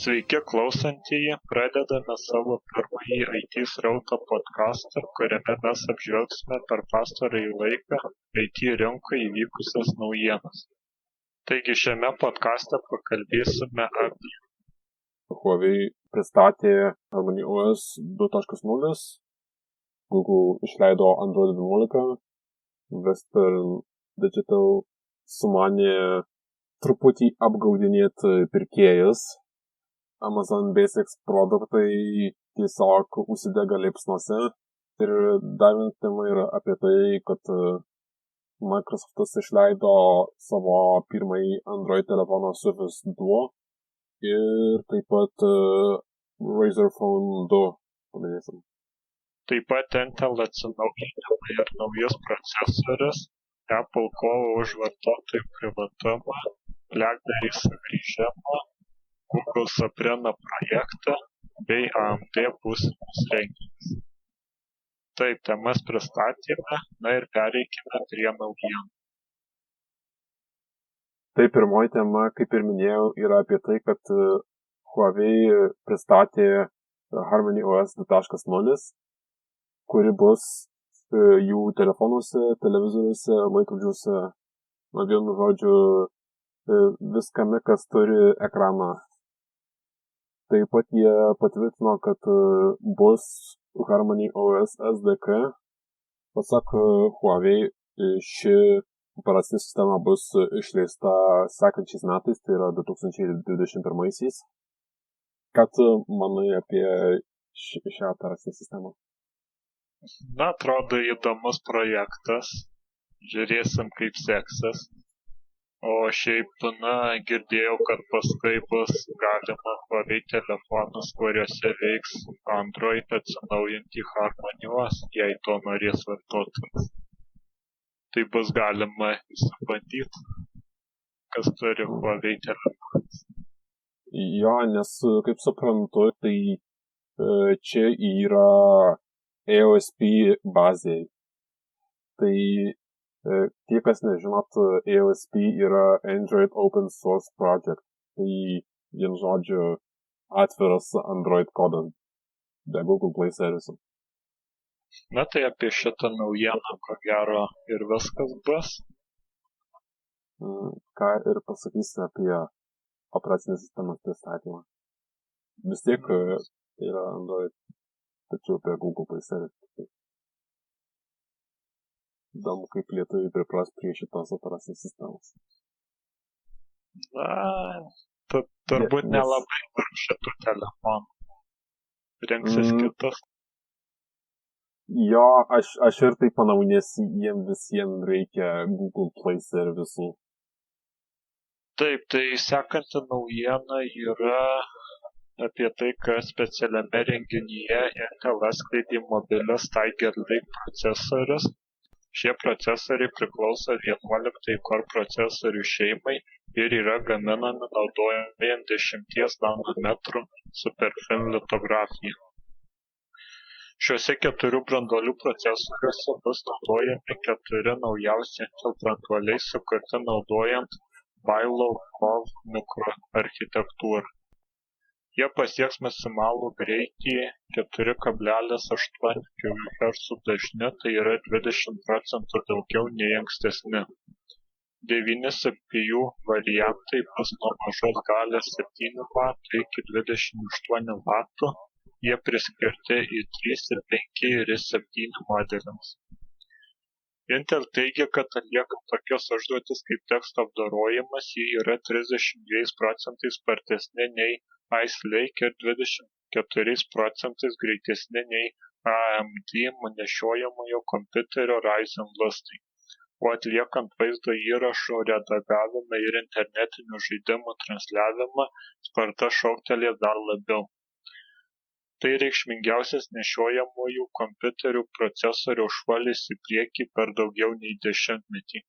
Sveiki klausantieji, pradedame savo pirmąjį IT srauto podcastą, kuriame mes apžvelgsime per pastarąjį laiką IT rinkoje įvykusias naujienas. Taigi šiame podcaste pakalbėsime apie Huawei pristatė Harmony OS 2.0, Google išleido Android 11, Western Digital sumanė truputį apgaudinėti pirkėjus Amazon Basics produktai tiesiog užsidega liepsnose. Ir dar viena tema yra apie tai, kad e, Microsoftas išleido savo pirmąjį Android telefoną Surface Duo ir taip pat uh, Razer Phone 2 paminėsim. Taip pat Intel atsinaujinimai ir naujas procesorius, Apple kovo už vartotojų privatumą, BlackBerry sugrįžimą, Google Soprano projektą bei AMD būsimus renginius. Taip, temas pristatėme, na ir pereikime prie naujienų. Tai pirmoji tema, kaip ir minėjau, yra apie tai, kad e, Huawei pristatė Harmony OS 2.0, kuri bus e, jų telefonuose, televizoriuose, laikrodžiuose, na vienu žodžiu, e, viskame, kas turi ekraną Taip pat jie patvirtino, kad e, bus Harmony OS SDK. Pasak e, Huawei, e, ši operacinė sistema bus išleista sekančiais metais, tai yra 2021-aisiais. Ką tu manai apie šią operacinę sistemą? Na, atrodo įdomus projektas. Žiūrėsim, kaip seksis o šiaip na girdėjau kad paskui bus galima huawei telefonus kuriuose veiks android atsinaujinti harmony os jei to norės vartotojas. Tai bus galima išsibandyt kas turi huawei telefonus jo nes kaip suprantu tai e, čia yra AOSP bazė tai E, tie, kas nežinot, AOSP yra Android Open Source Project. Tai vien žodžiu atviras Android kodas be Google Play serviso. Na tai apie šitą naujieną, ko gero, ir viskas bus. Mm, ką ir pasakysi apie operacinės sistemos pristatymą. Vis tiek e, tai yra Android, tačiau apie Google Play service įdomu kaip lietuviai pripras prie šitos operacinės sistemos. Na, tu, turbūt nes... nelabai pirk šitų telefonų. Rinksis mm. kitus. Jo, aš, aš ir taip manau, nes jiem visiems reikia Google Play servisų. Taip, tai sekanti naujiena yra apie tai, kad specialiame renginyje Intel atskleidė mobilius Tiger Lake procesorius Šie procesoriai priklauso vienuoliktai Core procesorių šeimai ir yra gaminami naudojant dešimties nanometrų superfin litografiją. Šiuose keturių branduolių procesoriuose bus naudojami keturi naujausi Intel branduoliai sukurti naudojant Bailov-Kov mikroarchitektūrą jie pasieks maksimalų greitį keturi kablelis aštuoni gigahercų dažniu tai yra dvidešimt procentų daugiau nei ankstesni. Devyni cpu variantai bus nuo mažos galios septynių vatų iki dvidešimt aštuonių vatų. Jie priskirti i trys i penki ir i septyni modeliams Intel teigia, kad atliekant tokias užduotis kaip teksto apdorojimas, ji yra 32 procentais spartesnė nei Lake ir 24 procentais greitesnė nei AMD nešiojamojo kompiuterio Ryzen lustai, o atliekant vaizdo įrašų redagavimą ir internetinių žaidimų transliavimą, sparta šoktelės dar labiau. Tai reikšmingiausias nešiojamųjų kompiuterių procesorių šuolis į priekį per daugiau nei dešimtmetį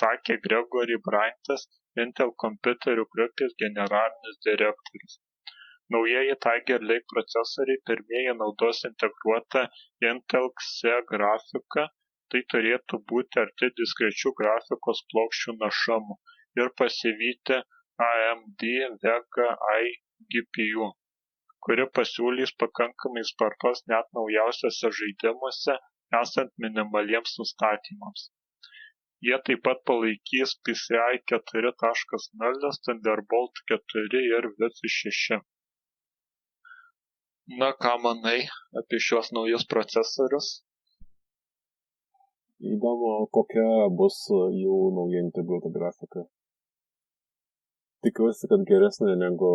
sakė gregory bryantas intel kompiuterių grupės generalinis direktorius naujieji tiger lake procesoriai pirmieji naudos integruotą intel xe grafiką tai turėtų būti arti diskrečių grafikos plokščių našumų ir pasivyti amd vega i GPU, kuri pasiūlys pakankamai spartos net naujausiuose žaidimuose esant minimaliems nustatymams. Jie taip pat palaikys PCI 4.0, Thunderbolt 4 ir Wi-Fi 6. Na, ką manai apie šios naujus procesorius? Įdomu, kokia bus jų nauja integruota grafika. Tikiuosi, kad geresnė negu,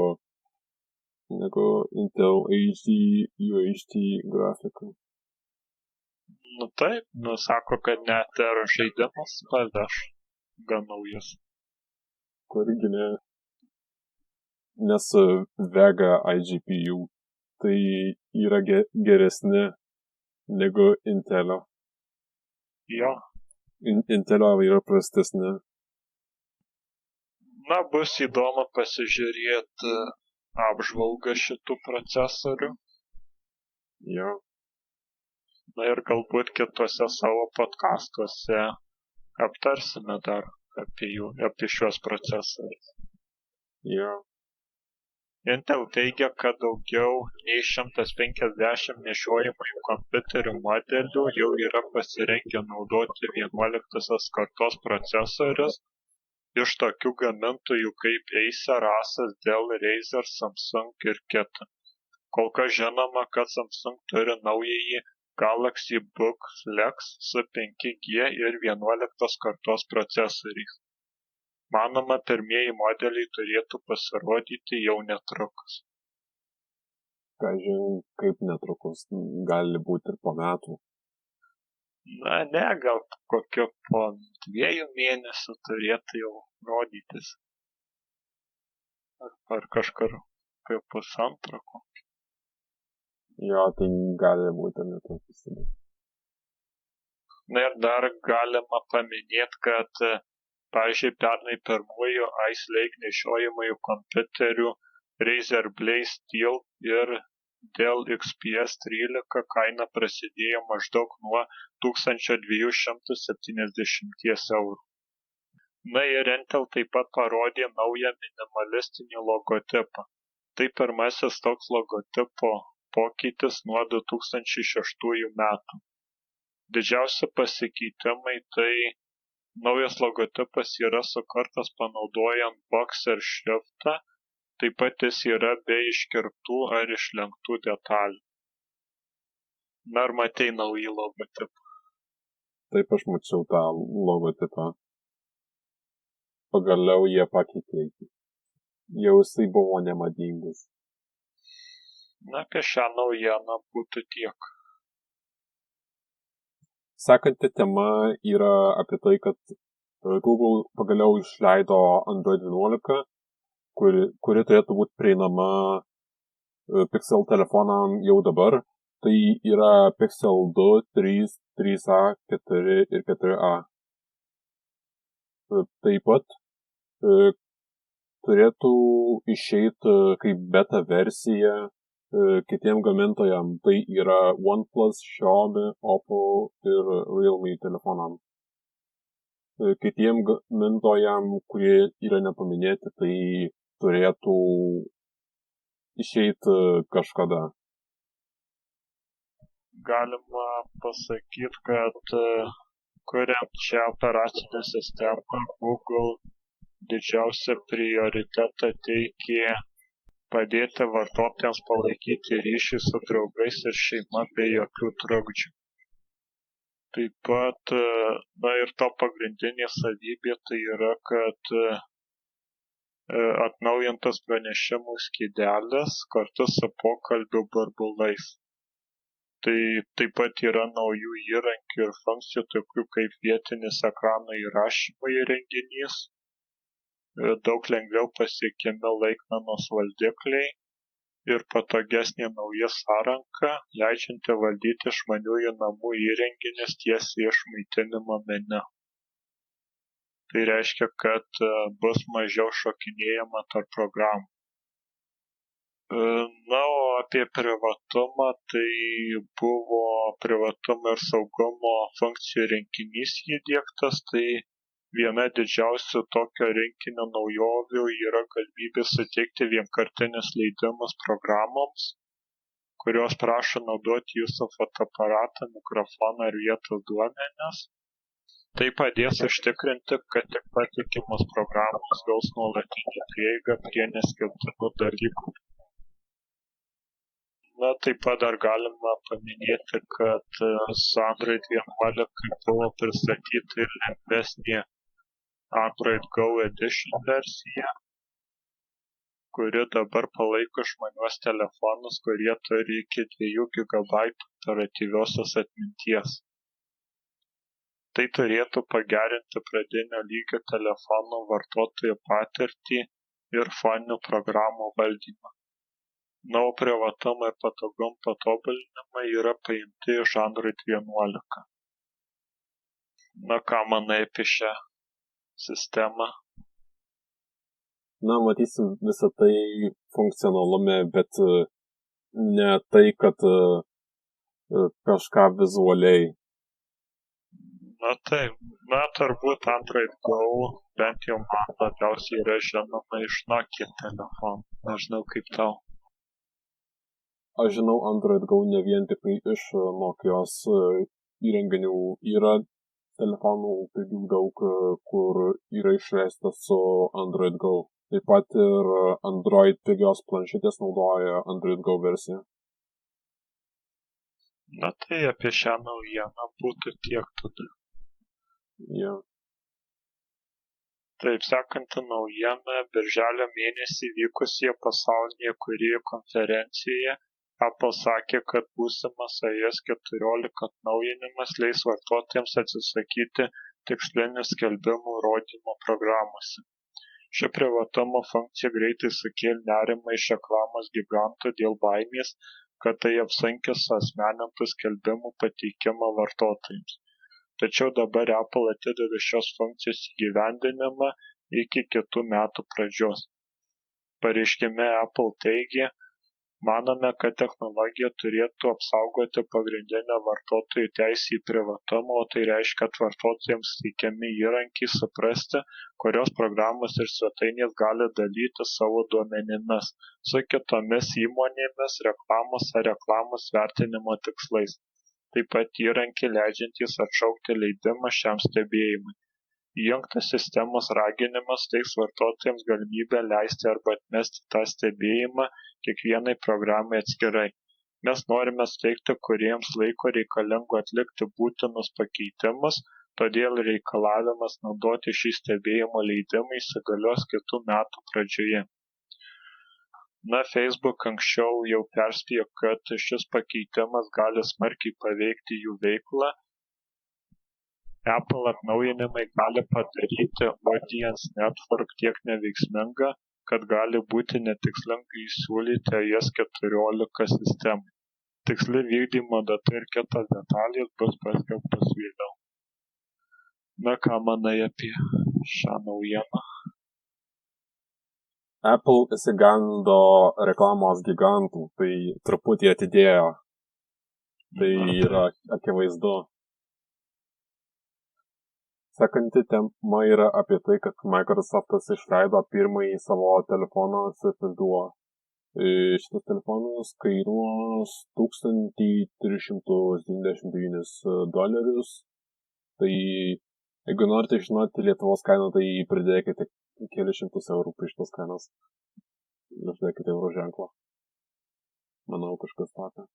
negu Intel HD, UHD grafika. Nu taip, nu sako, kad net ir žaidimas paveš gan naujas. Kurgi ne. Nes Vega IGPU tai yra ge geresni negu Intelio. Jo. In Intelio yra prastesni. Na, bus įdomu pasižiūrėti apžvalgą šitų procesorių. Jo. Na ir galbūt kitose savo podcastuose aptarsime dar apie jų, apie šios procesorius. Jo. Intel teigia, kad daugiau nei 150 nešiojamųjų kompiuterių modelių jau yra pasirengę naudoti 11 kartos procesorius iš tokių gamintojų kaip Acer, Asus, Dell, Razer, Samsung ir kita. Kol kas žinoma, kad Samsung turi naująjį Galaxy Book Flex su 5G ir 11 kartos procesoriais. Manoma, pirmieji modeliai turėtų pasirodyti jau netrukus. Kažin, kaip netrukus, gali būti ir po metų. Na, ne, gal kokio po dviejų mėnesių turėtų jau rodytis. Ar, ar kažkur apie pusantro kokį. Jo, tai gali būti netrukus. Na ir dar galima paminėti, kad pavyzdžiui pernai pirmųjų ice lake nešiojamųjų kompiuterių razer blaze steel ir dell xps 13 kaina prasidėjo maždaug nuo 1270 eurų. Na ir Intel taip pat parodė naują minimalistinį logotipą. Tai pirmasis toks logotipo pokytis nuo 2006 metų. Didžiausi pasikeitimai tai Naujas logotipas yra sukurtas panaudojant Boxer šriftą, taip pat jis yra be iškirptų ar išlenktų detalių. Na ar matei naują logotipą? Taip aš mačiau tą logotipą. Pagaliau jie pakeitė. Jau jisai buvo nemadingas. Na, apie šią naujieną būtų tiek. Sekanti tema yra apie tai, kad e, Google pagaliau išleido Android 11, kuri, kuri turėtų būti prieinama e, Pixel telefonam jau dabar. Tai yra Pixel 2, 3, 3A, 4 ir 4A. E, taip pat turėtų išeiti kaip beta versija kitiem gamintojam tai yra OnePlus, Xiaomi, Oppo ir Realme telefonam. E, kitiem gamintojam, kurie yra nepaminėti, tai turėtų išeiti kažkada. Galima pasakyti, kad e, kuriant šią operacinę sistemą Google didžiausią prioritetą teikė padėti vartotojams palaikyti ryšį su draugais ir šeima be jokių trukdžių. Taip pat, na ir to pagrindinė savybė tai yra, kad e, atnaujintas pranešimų skydelis kartu su pokalbių burbulais. Tai taip pat yra naujų įrankių ir funkcijų, tokių kaip vietinis ekrano įrašymo įrenginys, daug lengviau pasiekiami laikmenos valdikliai ir patogesnė nauja sąranga leidžianti valdyti išmaniųjų namų įrenginius tiesiai iš maitinimo meniu. Tai reiškia, kad e, bus mažiau šokinėjama tarp programų. E, na, o apie privatumą, tai buvo privatumo ir saugumo funkcijų rinkinys įdėktas, tai Viena didžiausių tokio rinkinio naujovių yra galimybė suteikti vienkartinius leidimus programoms, kurios prašo naudoti jūsų fotoaparatą, mikrofoną ir vietos duomenis. Tai padės užtikrinti, kad tik patikimos programos gaus nuolatinį prieigą prie neskirtinų dalykų na taip pat dar galima paminėti kad su android vienuolika buvo pristatyta ir lengvesnė android go edition versija kuri dabar palaiko išmaniuos telefonus kurie turi iki 2 GB operatyviosios atminties. Tai turėtų pagerinti pradinio lygio telefonų vartotojų patirtį ir foninių programų valdymą na o privatumo ir patogumo patobulinimai yra paimti iš android vienuolika na ką manai apie šią sistemą. Na matysim visą tai funkcionalume bet e, ne tai kad e, e, kažką vizualiai. Na taip na turbūt android go bent jau man labiausiai yra žinoma iš nokia telefonų. Nežinau kaip tau. Aš žinau android go ne vien tiktai iš nokios e, įrenginių yra telefonų pigių daug e, kur yra išleistas su android go. Taip pat ir android pigios planšetės naudoja android go versiją. Na tai apie šią naujieną būtų tiek tada. Yeah. Taip sekanti naujiena birželio mėnesį vykusioje pasaulinėje kūrėjų konferencijoje apple sakė kad būsimas ios keturiolika atnaujinimas leis vartotojams atsisakyti tikslinių skelbimų rodymo programose. Ši privatumo funkcija greitai sukėlė nerimą iš reklamos gigantų dėl baimės kad tai apsunkins suasmenintų skelbimų pateikimą vartotojams. Tačiau dabar apple atideda šios funkcijos įgyvendinimą iki kitų metų pradžios. Pareiškime apple teigė manome kad technologija turėtų apsaugoti pagrindinę vartotojų teisę į privatumą o tai reiškia kad vartotojams teikiami įrankiai suprasti kurios programos ir svetainės gali dalytis savo duomenimis su kitomis įmonėmis reklamos ar reklamos vertinimo tikslais. Taip pat įrankiai leidžiantys atšaukti leidimą šiam stebėjimui įjungtas sistemos raginimas suteiks vartotojams galimybę leisti arba atmesti tą stebėjimą kiekvienai programai atskirai. Mes norime suteikti kūrėjams laiko reikalingo atlikti būtinus pakeitimus todėl reikalavimas naudoti šį stebėjimo leidimą įsigalios kitų metų pradžioje. Na facebook anksčiau jau perspėjo kad šis pakeitimas gali smarkiai paveikti jų veiklą apple atnaujinimai gali padaryti audience network tiek neveiksmingą kad gali būti netikslinga įsiūlyti ios keturiolika sistemai tiksli vykdymo data ir kitos detalės bus paskelbtos vėliau na ką manai apie šią naujieną Apple įsigando reklamos gigantų, tai truputį atidėjo. Tai yra akivaizdu. Sekanti tema yra apie tai, kad Microsoftas išleido pirmąjį savo telefoną Surface Duo. Šitas telefonas kainuos 1399 dolerius. Tai jeigu norite žinoti Lietuvos kainą, tai pridėkite kelius šimtus eurų prie šitos kainos. Uždėkite euro ženklą. Manau, kažkas tokio.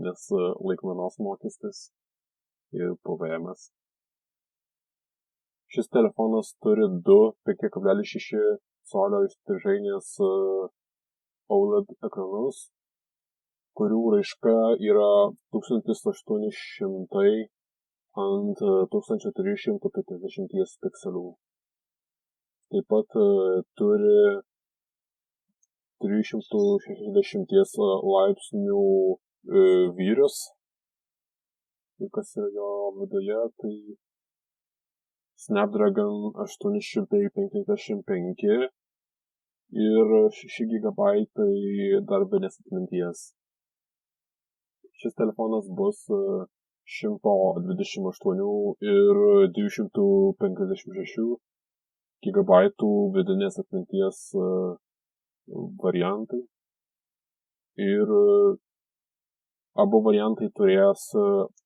Nes e, laikmenos mokestis ir PVM. Šis telefonas turi du 5,6 colio įstrižainės OLED ekranus, kurių raiška yra 1800 ant 1350 pikselių. Taip pat turi 360 laipsnių vyrius. Ir kas yra jo viduje, tai Snapdragon 855 ir 6 GB darbinės atminties. Šis telefonas bus 128 ir 256 GB vidinės atminties e, variantai. Ir e, abu variantai turės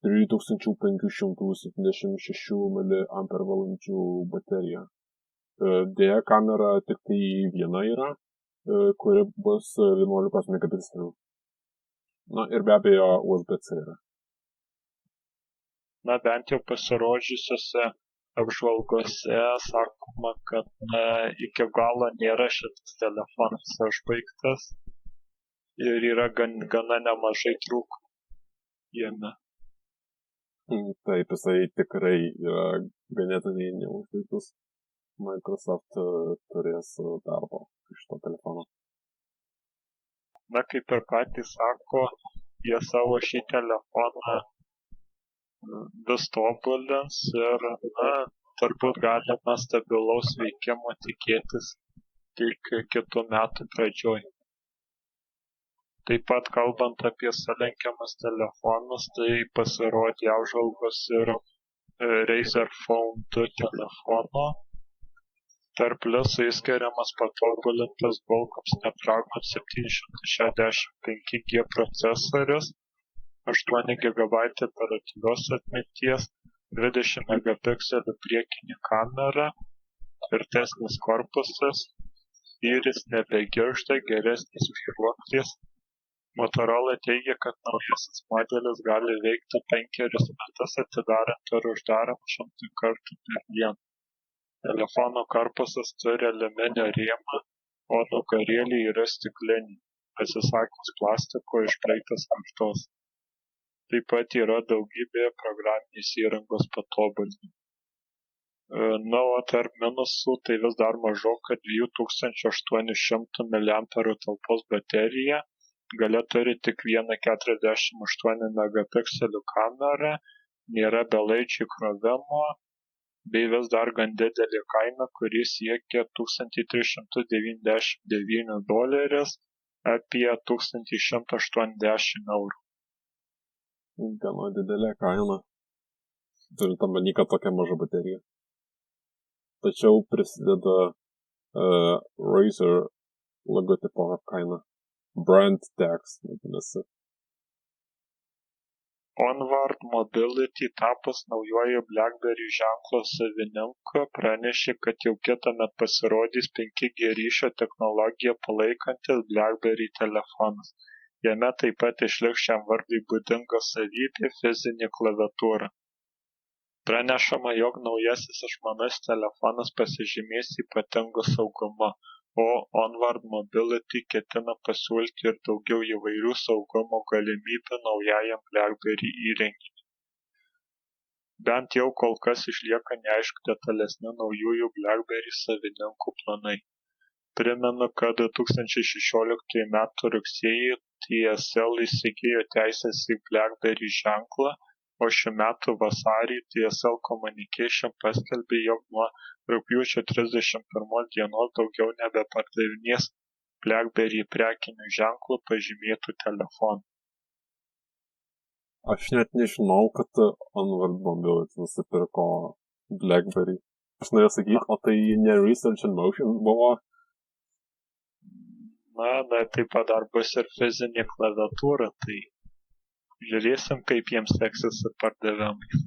3576 mAh bateriją. Dėja, kamera tik tai viena yra, kuri bus 11 megapikselių. Na ir be abejo USB-C yra. Na bent jau pasirodžiusiuose apžvalgose sakoma, kad na, iki galo nėra šitas telefonas užbaigtas ir yra gan, gana nemažai trūkumų jame. Mm, taip, jisai tikrai yra ganėtinai neužbaigtas. Microsoft e, turės darbo iš to telefono. Na, kaip ir patys sako, jie savo šį telefoną vis tobulins ir na turbūt galima stabilaus veikimo tikėtis tik kitų metų pradžioj taip pat kalbant apie sulenkiamus telefonus tai pasirodė apžvalgos ir e, Razer Phone 2 telefono tarp pliusų išskiriamas patobulintas Qualcomm Snapdragon 765G procesorius 8 GB operatyvios atminties, 20 megapikselių priekinė kamera, tvirtesnis korpusas, spyris nebegirgžda, geresnis vairuoklis. Motorola teigia, kad naujasis modelis gali veikti penkerius metus atidarant ir uždarant šimtą kartų per dieną. Telefono korpusas turi aliuminio rėmą, o nugarėlė yra stiklinė, atsisakius plastiko iš praeitos kartos taip pat yra daugybė programinės įrangos patobulinimų. E, na, o tarp minusų tai vis dar mažoka 2800 mAh talpos baterija, gale turi tik vieną 48 megapikselių kamerą, nėra belaidžių krovimo, bei vis dar gan didelė kaina, kuri siekia 1399 dolerius apie 1180 eurų gana didelė kaina, turint omeny, kad tokia maža baterija. Tačiau prisideda uh, Razer logotipo kaina. Brand tax, vadinasi. Onward Mobility tapus naujuoju BlackBerry ženklo savininku pranešė, kad jau kitąmet pasirodys 5G ryšio technologiją palaikantis BlackBerry telefonas. Jame taip pat išliks šiam vardui būdinga savybė fizinė klaviatūra. Pranešama, jog naujasis išmanusis telefonas pasižymės ypatingu saugumu, o Onward Mobility ketina pasiūlyti ir daugiau įvairių saugumo galimybių naujajam BlackBerry įrenginiui. Bent jau kol kas išlieka neaišku detalesni naujųjų BlackBerry savininkų planai. Primenu, kad 2016 m. rugsėjį tsl įsigijo teises į blackberry ženklą o šių metų vasarį tsl communication paskelbė jog nuo rugpjūčio trisdešimt pirmos dienos daugiau nebepardavinės blackberry prekiniu ženklu pažymėtų telefonų Aš net nežinau, kad Onward Mobility nusipirko BlackBerry. Aš norėjau sakyti, o tai ne Research and Motion buvo na bet taip pat dar bus ir fizinė klaviatūra, tai žiūrėsim, kaip jiems seksis su pardavimais.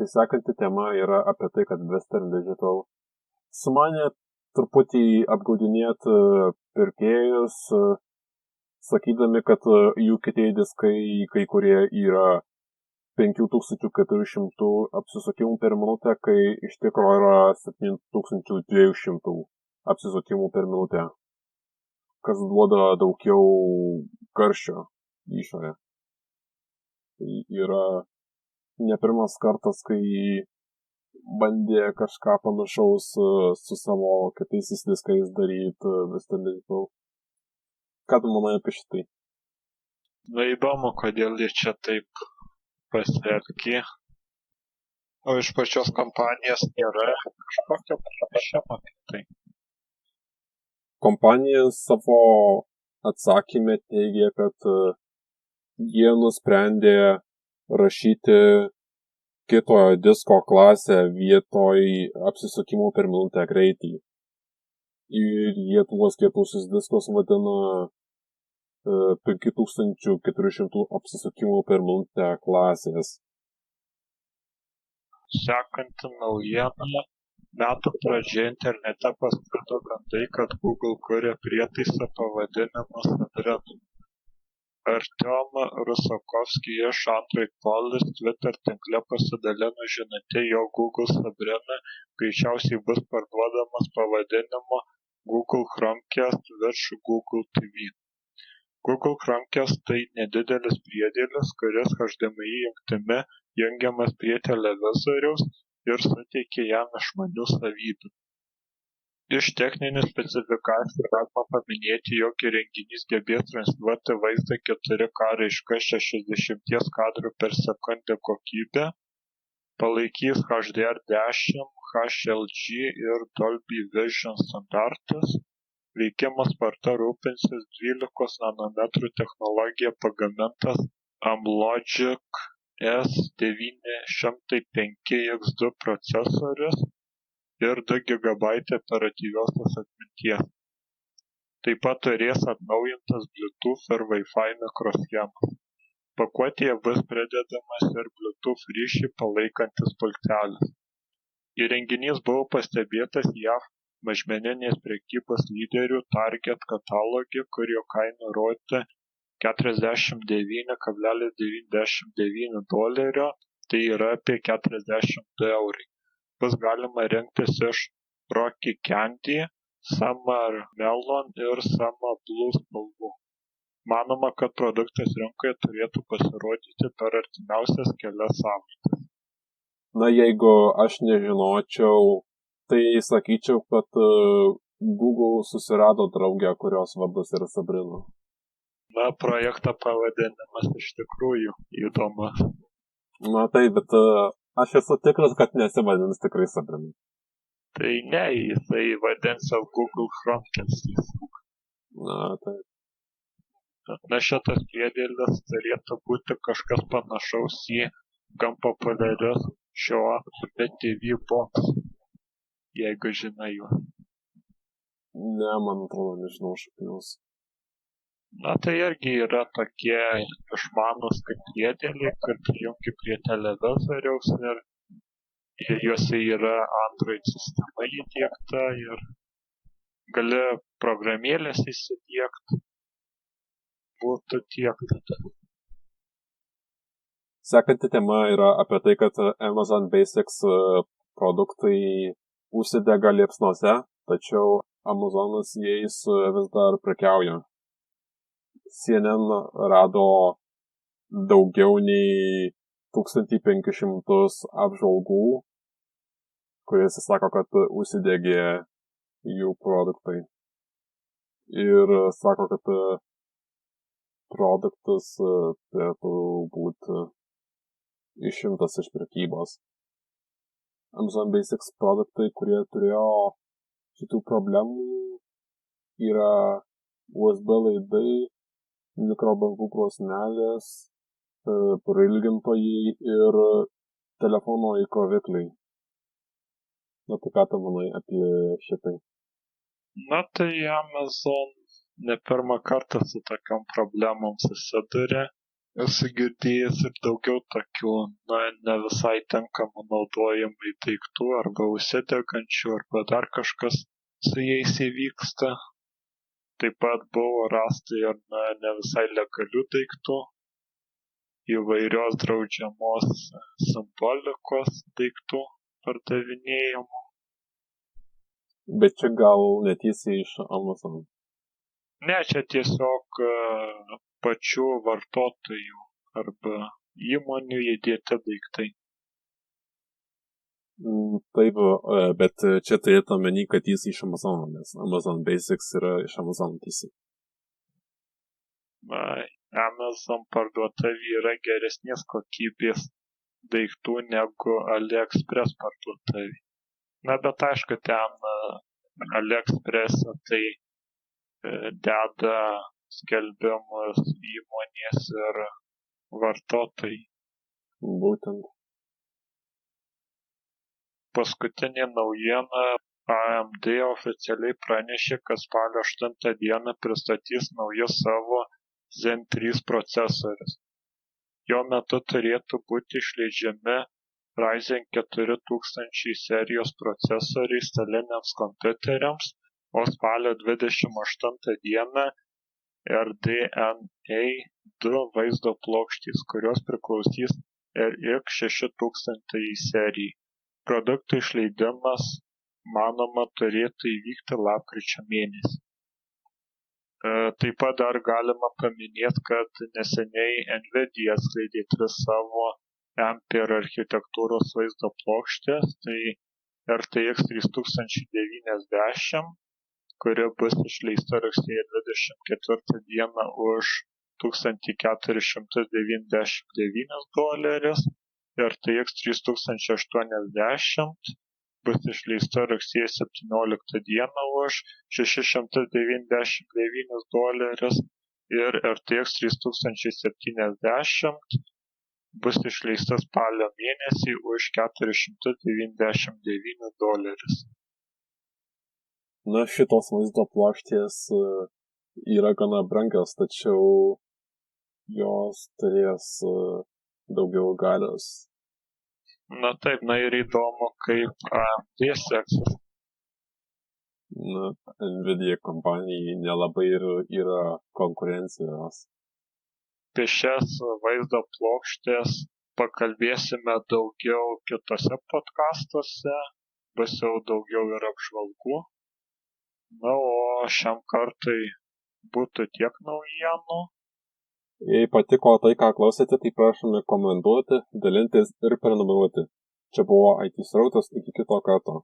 Tai sekanti tema yra apie tai, kad Western Digital sumanė truputį apgaudinėti pirkėjus, sakydami, kad jų kitieji diskai kai kurie yra 5400 apsisukimų per minutę, kai iš tikrųjų yra 7200 apsisukimų per minutę, kas duoda daugiau karščio išorę. Tai yra ne pirmas kartas, kai bandė kažką panašaus e, su savo kitais diskais daryti Western Digital. Ką tu manai apie šitai? Na įdomu, kodėl jie čia taip pasielgė. O iš pačios kompanijos nėra kažkokio pranešimo apie tai kompanija savo atsakyme teigė, kad e, jie nusprendė rašyti kitojo disko klasę vietoj apsisukimų per minutę greitį. Ir jie tuos kietosius diskus vadina 5400 apsisukimų per minutę klasės. Sekanti naujiena. Metų pradžioje internete pasklido gandai, kad Google kuria prietaisą pavadinimu Sabrina. Artiom Rusakovskiui iš Android Police Twitter tinkle pasidalino žinute jog Google Sabrina greičiausiai bus parduodamas pavadinimu Google Chromecast virš Google TV. Google Chromecast tai nedidelis priedėlis, kuris HDMI jungtimi jungiamas prie televizoriaus ir suteikia jam išmanių savybių. Iš techninių specifikacijų galima paminėti jog įrenginys gebės transliuoti vaizdą 4K raiška 60 kadrų per sekundę kokybe palaikys HDR10 HLG ir Dolby Vision standartus. Veikimo sparta rūpinsis 12 nanometrų technologija pagamintas Amlogic S905X2 procesorius ir du gigabaitai operatyviosios atminties. Taip pat turės atnaujintas bluetooth ir wi-fi mikroschemas pakuotėje bus pridedamas ir bluetooth ryšį palaikantis pultelis įrenginys buvo pastebėtas jav mažmeninės prekybos lyderių target kataloge kur jo kaina rodė 49,99 dolerio tai yra apie 42 eurai bus galima rinktis iš Rocky Candy, Summer Melon ir Summer Blue spalvų. Manoma, kad produktas rinkoje turėtų pasirodyti per artimiausias kelias savaitės. Na, jeigu aš nežinočiau, tai sakyčiau, kad uh, Google susirado draugę, kurios vardas yra Sabrina. Na, projekto pavadinimas iš tikrųjų įdomus. Na taip, bet uh, Aš esu tikras, kad nesivadins tikrai Sabrina. Tai ne, jisai vadinsis Google Chromecast. Na, taip. Na šitas priedėlis turėtų būti kažkas panašaus į gan populiarius šio BTV box, jeigu žinai juos. Ne, man atrodo, nežinau šaknius. Na tai irgi yra tokie išmanūs kaip priedėliai, kur prijungi prie televizoriaus ir, ir juose yra Android sistema įdėkta ir gali programėlės įsidėkti. Būtų tiek tada. Sekanti tema yra apie tai, kad Amazon Basics e, produktai užsidega liepsnose, tačiau Amazonas jais vis dar prekiauja. CNN rado daugiau nei 1500 apžvalgų, kuriuose sako, kad užsidegė jų produktai. Ir sako, kad produktas turėtų būti išimtas iš prekybos. Amazon Basics produktai, kurie turėjo šitų problemų, yra USB laidai, mikrobangų krosnelės, e, prailgintojai ir telefono įkrovikliai. Na tai ką tu manai apie šitai? Na tai Amazon ne pirmą kartą su tokiam problemom susiduria. Esu girdėjęs ir daugiau tokių, na, ne visai tinkamų naudojimai daiktų arba užsidegančių arba dar kažkas su jais įvyksta taip pat buvo rasta ir na ne visai legalių daiktų įvairios draudžiamos simbolikos daiktų pardavinėjimų. Bet čia gal netiesiai iš Amazon. Ne, čia tiesiog e, pačių vartotojų arba įmonių įdėti daiktai. Taip, e, bet čia turėtų omeny, kad jis iš Amazono, nes Amazon Basics yra iš Amazon tiesiog. Amazon parduotuvė yra geresnės kokybės daiktų negu AliExpress parduotuvė. Na, bet aišku, ten e, AliExpress tai e, deda skelbimus įmonės ir vartotojai. Būtent. Paskutinė naujiena AMD oficialiai pranešė, kad spalio 8 dieną pristatys naujus savo Zen 3 procesorius. Jo metu turėtų būti išleidžiami Ryzen 4000 serijos procesoriai staliniams kompiuteriams, o spalio 28 dieną RDNA 2 vaizdo plokštės, kurios priklausys RX 6000 serijai. Produkto išleidimas, manoma, turėtų įvykti lapkričio mėnesį. E, taip pat dar galima paminėti, kad neseniai NVIDIA atskleidė tris savo Ampere architektūros vaizdo plokštės, tai RTX 3090, kuri bus išleista rugsėjo 24 dieną už 1499 dolerius RTX 3080 bus išleista rugsėjo 17 dieną už 699 dolerius ir RTX 3070 bus išleista spalio mėnesį už 499 dolerius. Na, šitos vaizdo plokštės e, yra gana brangios, tačiau jos turės e, daugiau galios Na taip, na ir įdomu, kaip AMD seksis. Na, Nvidia kompanijai nelabai ir yra konkurencijos. Apie šias vaizdo plokštės pakalbėsime daugiau kitose podcastuose, bus jau daugiau ir apžvalgų. Na, o šiam kartai būtų tiek naujienų. Jei patiko tai, ką klausėte, tai prašome komentuoti, dalintis ir prenumeruoti. Čia buvo IT srautas iki kito karto.